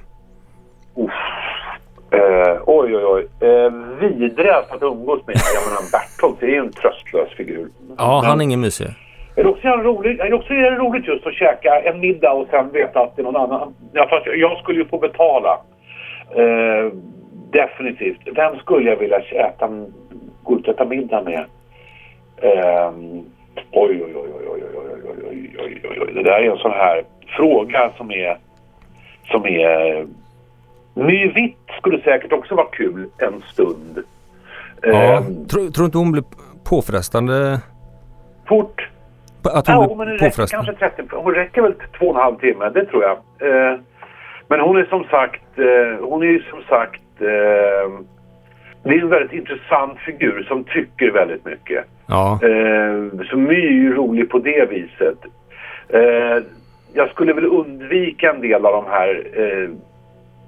Eh, oj, oj, oj. Eh, vidrigast att umgås med? Jag menar Bertolt är ju en tröstlös figur. Ja, han är ingen mysig. Är det också, roligt, är det också är det roligt just att käka en middag och sen veta att det är någon annan? Ja, fast jag skulle ju få betala. Eh, definitivt. Vem skulle jag vilja äta, gå ut och äta middag med? Eh, oj, oj, oj, oj, oj, oj, oj, oj, oj, oj, oj. Det där är en sån här fråga som är, som är My Vitt skulle säkert också vara kul en stund. Ja, um, tror, tror inte hon blir påfrestande? Fort? Att hon ja, men det räcker kanske 30, hon räcker väl två och en halv timme, det tror jag. Uh, men hon är som sagt, uh, hon är ju som sagt, uh, det är en väldigt intressant figur som tycker väldigt mycket. Ja. så My är ju rolig på det viset. jag skulle väl undvika en del av de här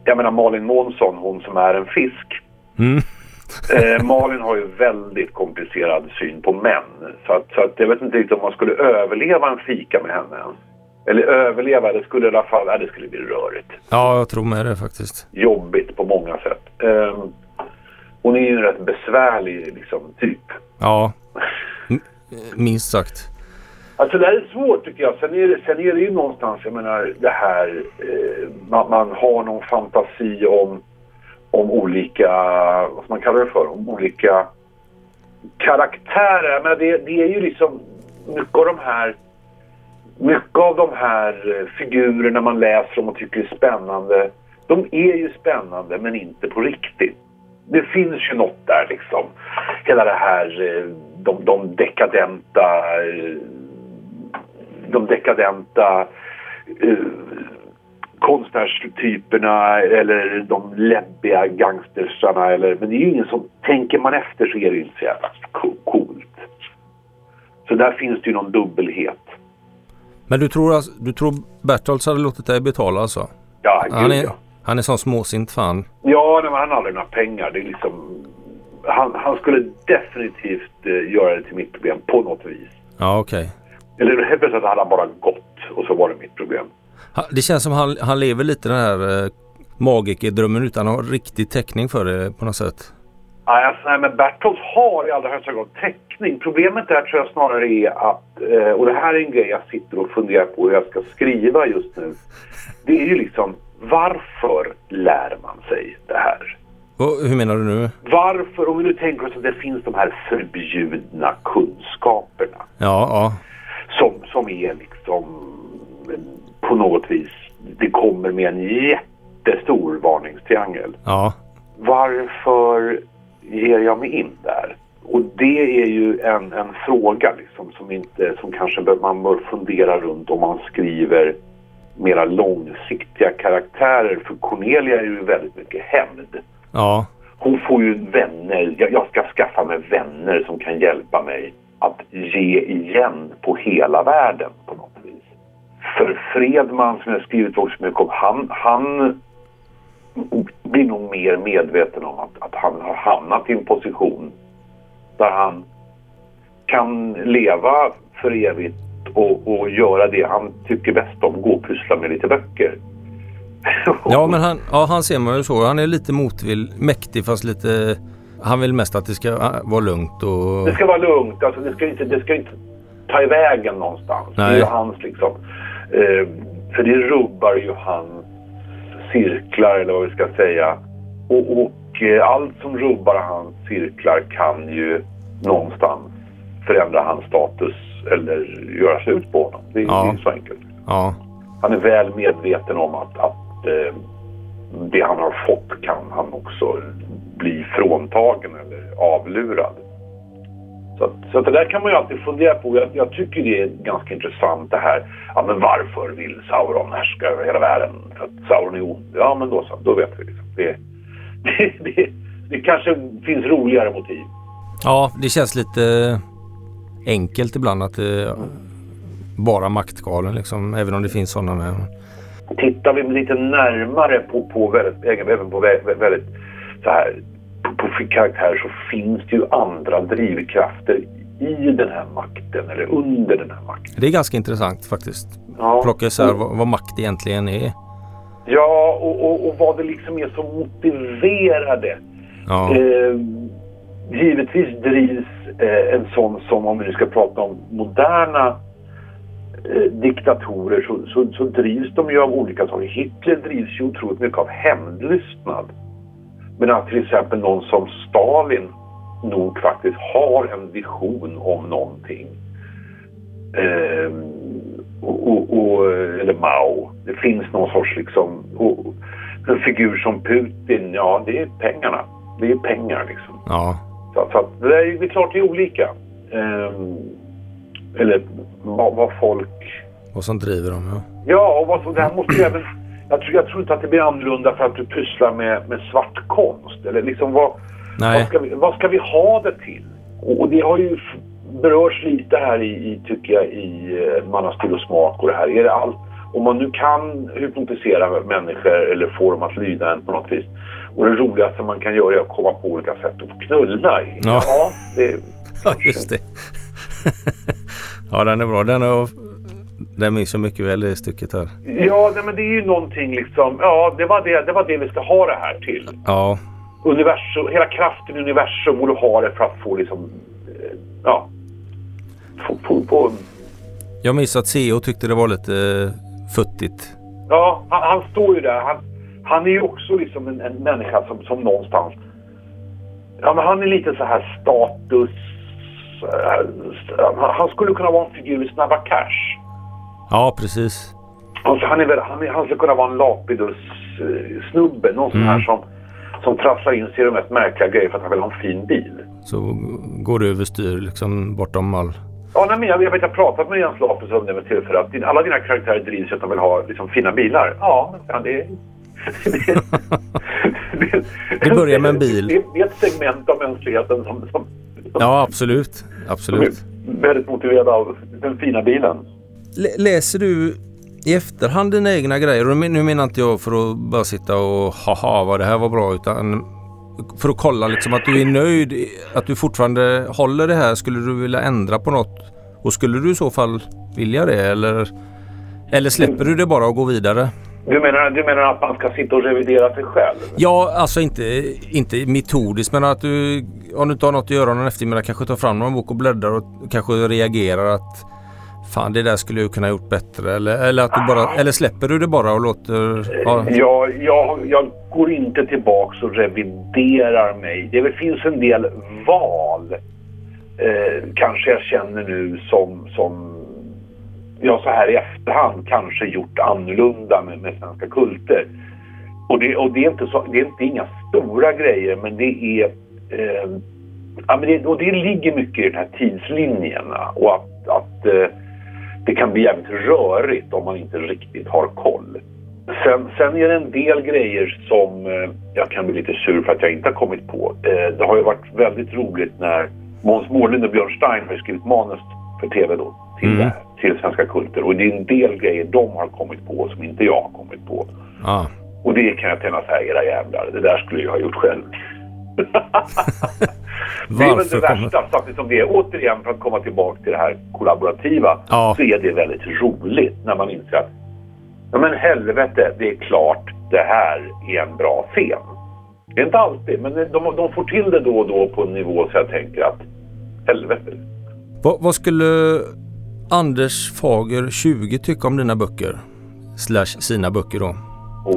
jag menar Malin Månsson, hon som är en fisk. Mm. eh, Malin har ju väldigt komplicerad syn på män. Så, att, så att jag vet inte riktigt om man skulle överleva en fika med henne. Eller överleva, det skulle i alla fall, nej, det skulle bli rörigt. Ja, jag tror med det faktiskt. Jobbigt på många sätt. Eh, hon är ju en rätt besvärlig liksom, typ. Ja, minst sagt. Alltså det här är svårt tycker jag. Sen är det, sen är det ju någonstans, jag menar det här, eh, man, man, har någon fantasi om, om olika, vad ska man kalla det för, om olika karaktärer. Men det, det är ju liksom mycket av de här mycket av de här eh, figurerna man läser om och tycker är spännande, de är ju spännande men inte på riktigt. Det finns ju något där liksom. Hela det här, eh, de, de dekadenta eh, de dekadenta eh, konstnärstyperna eller de läbbiga gangstersarna. Eller, men det är ju ingen som... Tänker man efter så är det inte så jävla coolt. Så där finns det ju någon dubbelhet. Men du tror, alltså, du tror Bertholtz hade låtit dig betala alltså? Ja, han är, ja. Han är sån småsint fan. Ja, nej, men han har aldrig några pengar. Det är liksom... Han, han skulle definitivt eh, göra det till mitt problem på något vis. Ja, okej. Okay. Eller helt plötsligt hade han bara gått och så var det mitt problem. Det känns som han, han lever lite den här eh, magikerdrömmen utan att ha riktig täckning för det på något sätt. Nej, alltså, nej men Bertholdt har i allra högsta grad täckning. Problemet där tror jag snarare är att, eh, och det här är en grej jag sitter och funderar på hur jag ska skriva just nu. Det är ju liksom, varför lär man sig det här? Och, hur menar du nu? Varför, om vi nu tänker oss att det finns de här förbjudna kunskaperna. Ja, ja som, som är liksom på något vis, det kommer med en jättestor varningstriangel. Ja. Varför ger jag mig in där? Och det är ju en, en fråga liksom som, inte, som kanske man bör fundera runt om man skriver mera långsiktiga karaktärer. För Cornelia är ju väldigt mycket hämnd. Ja. Hon får ju vänner. Jag, jag ska skaffa mig vänner som kan hjälpa mig att ge igen på hela världen på något vis. För Fredman som jag skrivit också mycket om, han, han blir nog mer medveten om att, att han har hamnat i en position där han kan leva för evigt och, och göra det han tycker bäst om, gå och pyssla med lite böcker. ja men han, ja, han ser man ju så. Han är lite motvill, mäktig fast lite han vill mest att det ska ah, vara lugnt och... Det ska vara lugnt. Alltså det ska inte, det ska inte ta iväg en någonstans. Nej. Det är ju hans liksom. Eh, för det rubbar ju hans cirklar eller vad vi ska säga. Och, och eh, allt som rubbar hans cirklar kan ju någonstans förändra hans status eller göra slut på honom. Det, ja. är så enkelt. Ja. Han är väl medveten om att, att eh, det han har fått kan han också bli fråntagen eller avlurad. Så, att, så att det där kan man ju alltid fundera på. Jag, jag, tycker det är ganska intressant det här. Ja, men varför vill Sauron härska över hela världen? För att Sauron är ond. Ja, men då så. Då vet vi. Liksom. Det, det, det, det kanske finns roligare motiv. Ja, det känns lite enkelt ibland att det bara maktgalen liksom. Även om det finns sådana med. Tittar vi lite närmare på, på väldigt, även på väldigt, här på karaktärer så finns det ju andra drivkrafter i den här makten eller under den här makten. Det är ganska intressant faktiskt. Ja. Plocka isär vad, vad makt egentligen är. Ja, och, och, och vad det liksom är som motiverar det. Ja. Eh, givetvis drivs eh, en sån som, om vi nu ska prata om moderna eh, diktatorer, så, så, så, drivs de ju av olika saker. Hitler drivs ju otroligt mycket av hämndlystnad. Medan till exempel någon som Stalin nog faktiskt har en vision om någonting. Eh, och, och, och, eller Mao. Det finns någon sorts liksom... Och, en figur som Putin, ja det är pengarna. Det är pengar liksom. Ja. Så, så att det, är, det är klart det är olika. Eh, eller vad, vad, folk... Vad som driver dem, ja. Ja, och vad, det här måste ju även jag tror, jag tror inte att det blir annorlunda för att du pysslar med, med svart konst. Eller liksom vad, vad, ska vi, vad ska vi ha det till? Och det har ju berörs lite här i, i tycker jag, i eh, Man har stil och smak och det här. Är det allt, om man nu kan hypnotisera människor eller få dem att lyda en på något vis. Och det roligaste man kan göra är att komma på olika sätt att knulla i. Ja, ja, det, ja just det. ja, den är bra. Den har den minns så mycket väl det stycket här. Ja, nej, men det är ju någonting liksom. Ja, det var det, det var det vi ska ha det här till. Ja. Universum, hela kraften i universum och du har det för att få liksom, eh, ja. Få, få, få. Jag minns att CEO tyckte det var lite uh, futtigt. Ja, han, han, står ju där. Han, han är ju också liksom en, en människa som, som någonstans... Ja, men han är lite så här status... Uh, han skulle kunna vara en figur i Snabba Cash. Ja, precis. Alltså, han, är väl, han, är, han skulle kunna vara en Lapidus-snubbe. Någon sån här mm. som, som trasslar in sig i de mest märkliga grejer för att han vill ha en fin bil. Så går det överstyr liksom bortom all... Ja, nej, men jag, jag vet jag har pratat med Jens Lapidus om det med tillfälle att alla dina karaktärer drivs att de vill ha liksom, fina bilar. Ja, men det är... det, det börjar med en bil. Det, det, är ett segment av mänskligheten som, som, som ja, absolut. absolut. Som är väldigt motiverad av den fina bilen läser du i efterhand dina egna grejer? Och nu menar inte jag för att bara sitta och haha vad det här var bra utan för att kolla liksom att du är nöjd, att du fortfarande håller det här. Skulle du vilja ändra på något? Och skulle du i så fall vilja det eller, eller släpper du det bara och går vidare? Du menar, du menar att man ska sitta och revidera sig själv? Ja, alltså inte, inte metodiskt men att du om du inte har något att göra någon eftermiddag kanske tar fram någon bok och bläddrar och kanske reagerar att Fan det där skulle jag kunna gjort bättre eller, eller, att du bara, eller släpper du det bara och låter... Ja. Jag, jag, jag går inte tillbaks och reviderar mig. Det finns en del val eh, kanske jag känner nu som, som jag så här i efterhand kanske gjort annorlunda med, med svenska kulter. Och det, och det, är inte så, det är inte inga stora grejer men det är... Eh, ja, men det, och det ligger mycket i de här tidslinjerna och att, att eh, det kan bli jävligt rörigt om man inte riktigt har koll. Sen, sen är det en del grejer som eh, jag kan bli lite sur för att jag inte har kommit på. Eh, det har ju varit väldigt roligt när Måns Mårlund och Björn Stein har skrivit manus för tv då till, mm. till Svenska Kulter. Och det är en del grejer de har kommit på som inte jag har kommit på. Ah. Och det kan jag tänka så här, era jävlar, det där skulle jag ha gjort själv. det är väl det värsta samtidigt som det är. Återigen för att komma tillbaka till det här kollaborativa ja. så är det väldigt roligt när man inser att ja men helvete, det är klart det här är en bra scen. Det är inte alltid, men de, de får till det då och då på en nivå så jag tänker att helvete. Vad, vad skulle Anders Fager 20 tycka om dina böcker? Slash sina böcker då?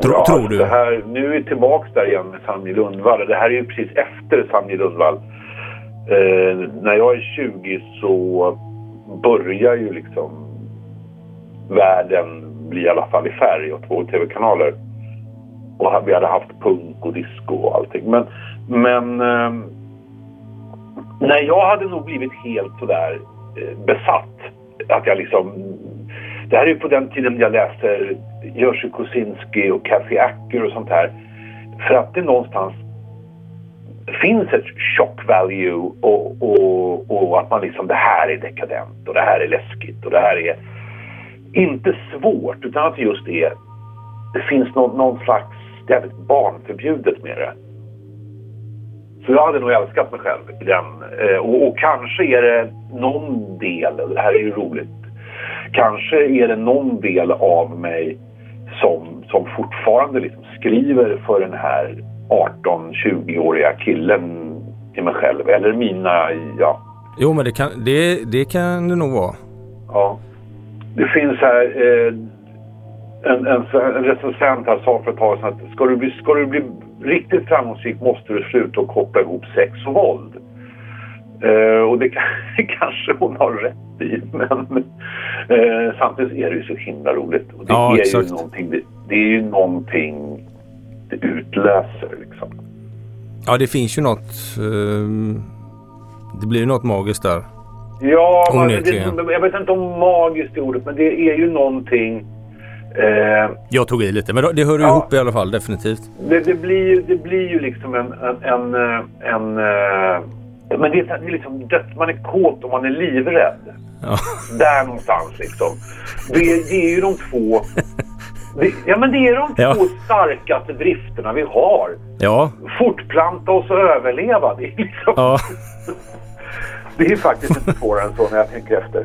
Tro, tror du? Det här, nu är vi tillbaka där igen med Sanny Lundvall. Det här är ju precis efter Sanny Lundvall. Eh, när jag är 20 så börjar ju liksom världen bli i alla fall i färg och två tv-kanaler. och vi hade haft punk och disco och allting. Men, men eh, nej, jag hade nog blivit helt sådär eh, besatt. Att jag liksom... Det här är ju på den tiden jag läste Jerzy Kosinski och Kathy Acker och sånt här. För att det någonstans finns ett shock value och, och, och att man liksom det här är dekadent och det här är läskigt och det här är inte svårt utan att det just är det finns någon, någon slags jävligt barnförbjudet med det. Så jag hade nog älskat mig själv i den. Eh, och, och, kanske är det någon del, och det här är ju roligt, kanske är det någon del av mig som, som fortfarande liksom skriver för den här 18-20-åriga killen i mig själv. Eller mina, ja. Jo men det kan det, det, kan det nog vara. Ja. Det finns här eh, en, en, en recensent här sa för ett tag sedan att ska du, bli, ska du bli riktigt framgångsrik måste du sluta att koppla ihop sex och våld. Uh, och det kan, kanske hon har rätt i men uh, samtidigt är det ju så himla roligt. Och det, ja, är exakt. ju någonting, det, det, är ju någonting det utlöser liksom. Ja det finns ju något. Uh, det blir ju något magiskt där. Ja, det, jag vet inte om magiskt är ordet men det är ju någonting Eh, jag tog i lite, men det hör ja, ihop i alla fall definitivt. Det, det, blir, det blir ju liksom en... en, en, en eh, men det är, det är liksom dött. Man är kåt och man är livrädd. Ja. Där någonstans liksom. Det, det är ju de två... Det, ja men det är de ja. två starkaste drifterna vi har. Ja. Fortplanta oss och överleva. Det är liksom... Ja. det är faktiskt inte svårare än så när jag tänker efter.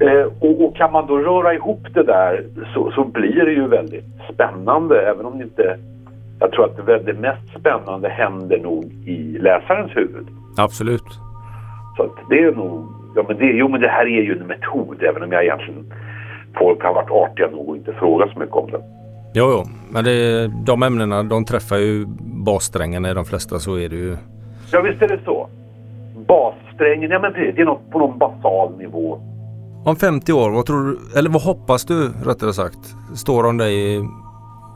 Eh, och, och, kan man då röra ihop det där så, så, blir det ju väldigt spännande även om det inte... Jag tror att det, det mest spännande händer nog i läsarens huvud. Absolut. Så att det är nog... Ja, men det, jo men det här är ju en metod även om jag egentligen... Folk har varit artiga nog och inte frågat så mycket om det. Jo, jo. Men det, de ämnena de träffar ju bassträngarna i de flesta så är det ju. Ja visst är det så. Bassträngen, ja men precis. Det är något på någon basal nivå om 50 år, vad tror du, eller vad hoppas du rättare sagt, står om dig i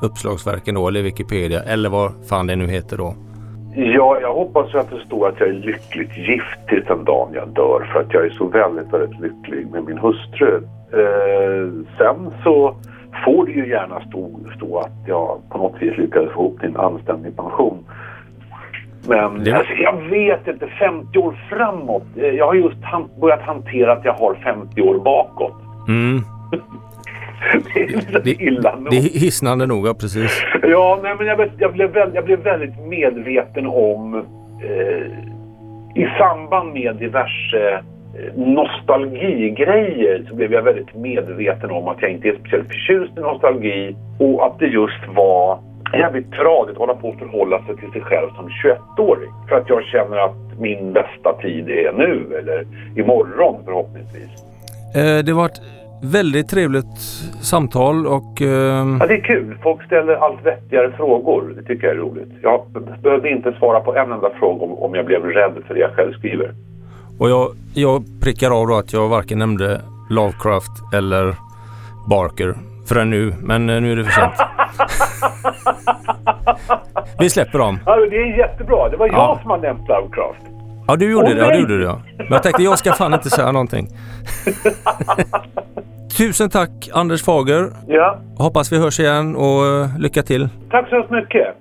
uppslagsverken då eller Wikipedia eller vad fan det nu heter då? Ja, jag hoppas att det står att jag är lyckligt gift tills den dagen jag dör för att jag är så väldigt, väldigt lycklig med min hustru. Eh, sen så får det ju gärna stå, stå att jag på något vis lyckades få ihop till en anständig pension. Men det... alltså, jag vet inte, 50 år framåt. Eh, jag har just han börjat hantera att jag har 50 år bakåt. Mm. det är illa nog. Det är hisnande nog, ja precis. Ja, nej, men jag, jag, blev, jag blev väldigt medveten om eh, i samband med diverse nostalgigrejer så blev jag väldigt medveten om att jag inte är speciellt förtjust i nostalgi och att det just var jävligt tradigt att hålla på och förhålla sig till sig själv som 21-åring. För att jag känner att min bästa tid är nu eller imorgon förhoppningsvis. Eh, det var ett väldigt trevligt samtal och... Eh... Ja, det är kul. Folk ställer allt vettigare frågor. Det tycker jag är roligt. Jag behövde inte svara på en enda fråga om, om jag blev rädd för det jag själv skriver. Och jag, jag prickar av då att jag varken nämnde Lovecraft eller Barker förrän nu, men eh, nu är det för sent. Vi släpper dem. Ja, det är jättebra. Det var jag ja. som har nämnt Lovecraft. Ja, du gjorde oh, det. Ja, du gjorde det. Ja. Men jag tänkte jag ska fan inte säga någonting. Tusen tack Anders Fager. Ja. Hoppas vi hörs igen och eh, lycka till. Tack så mycket.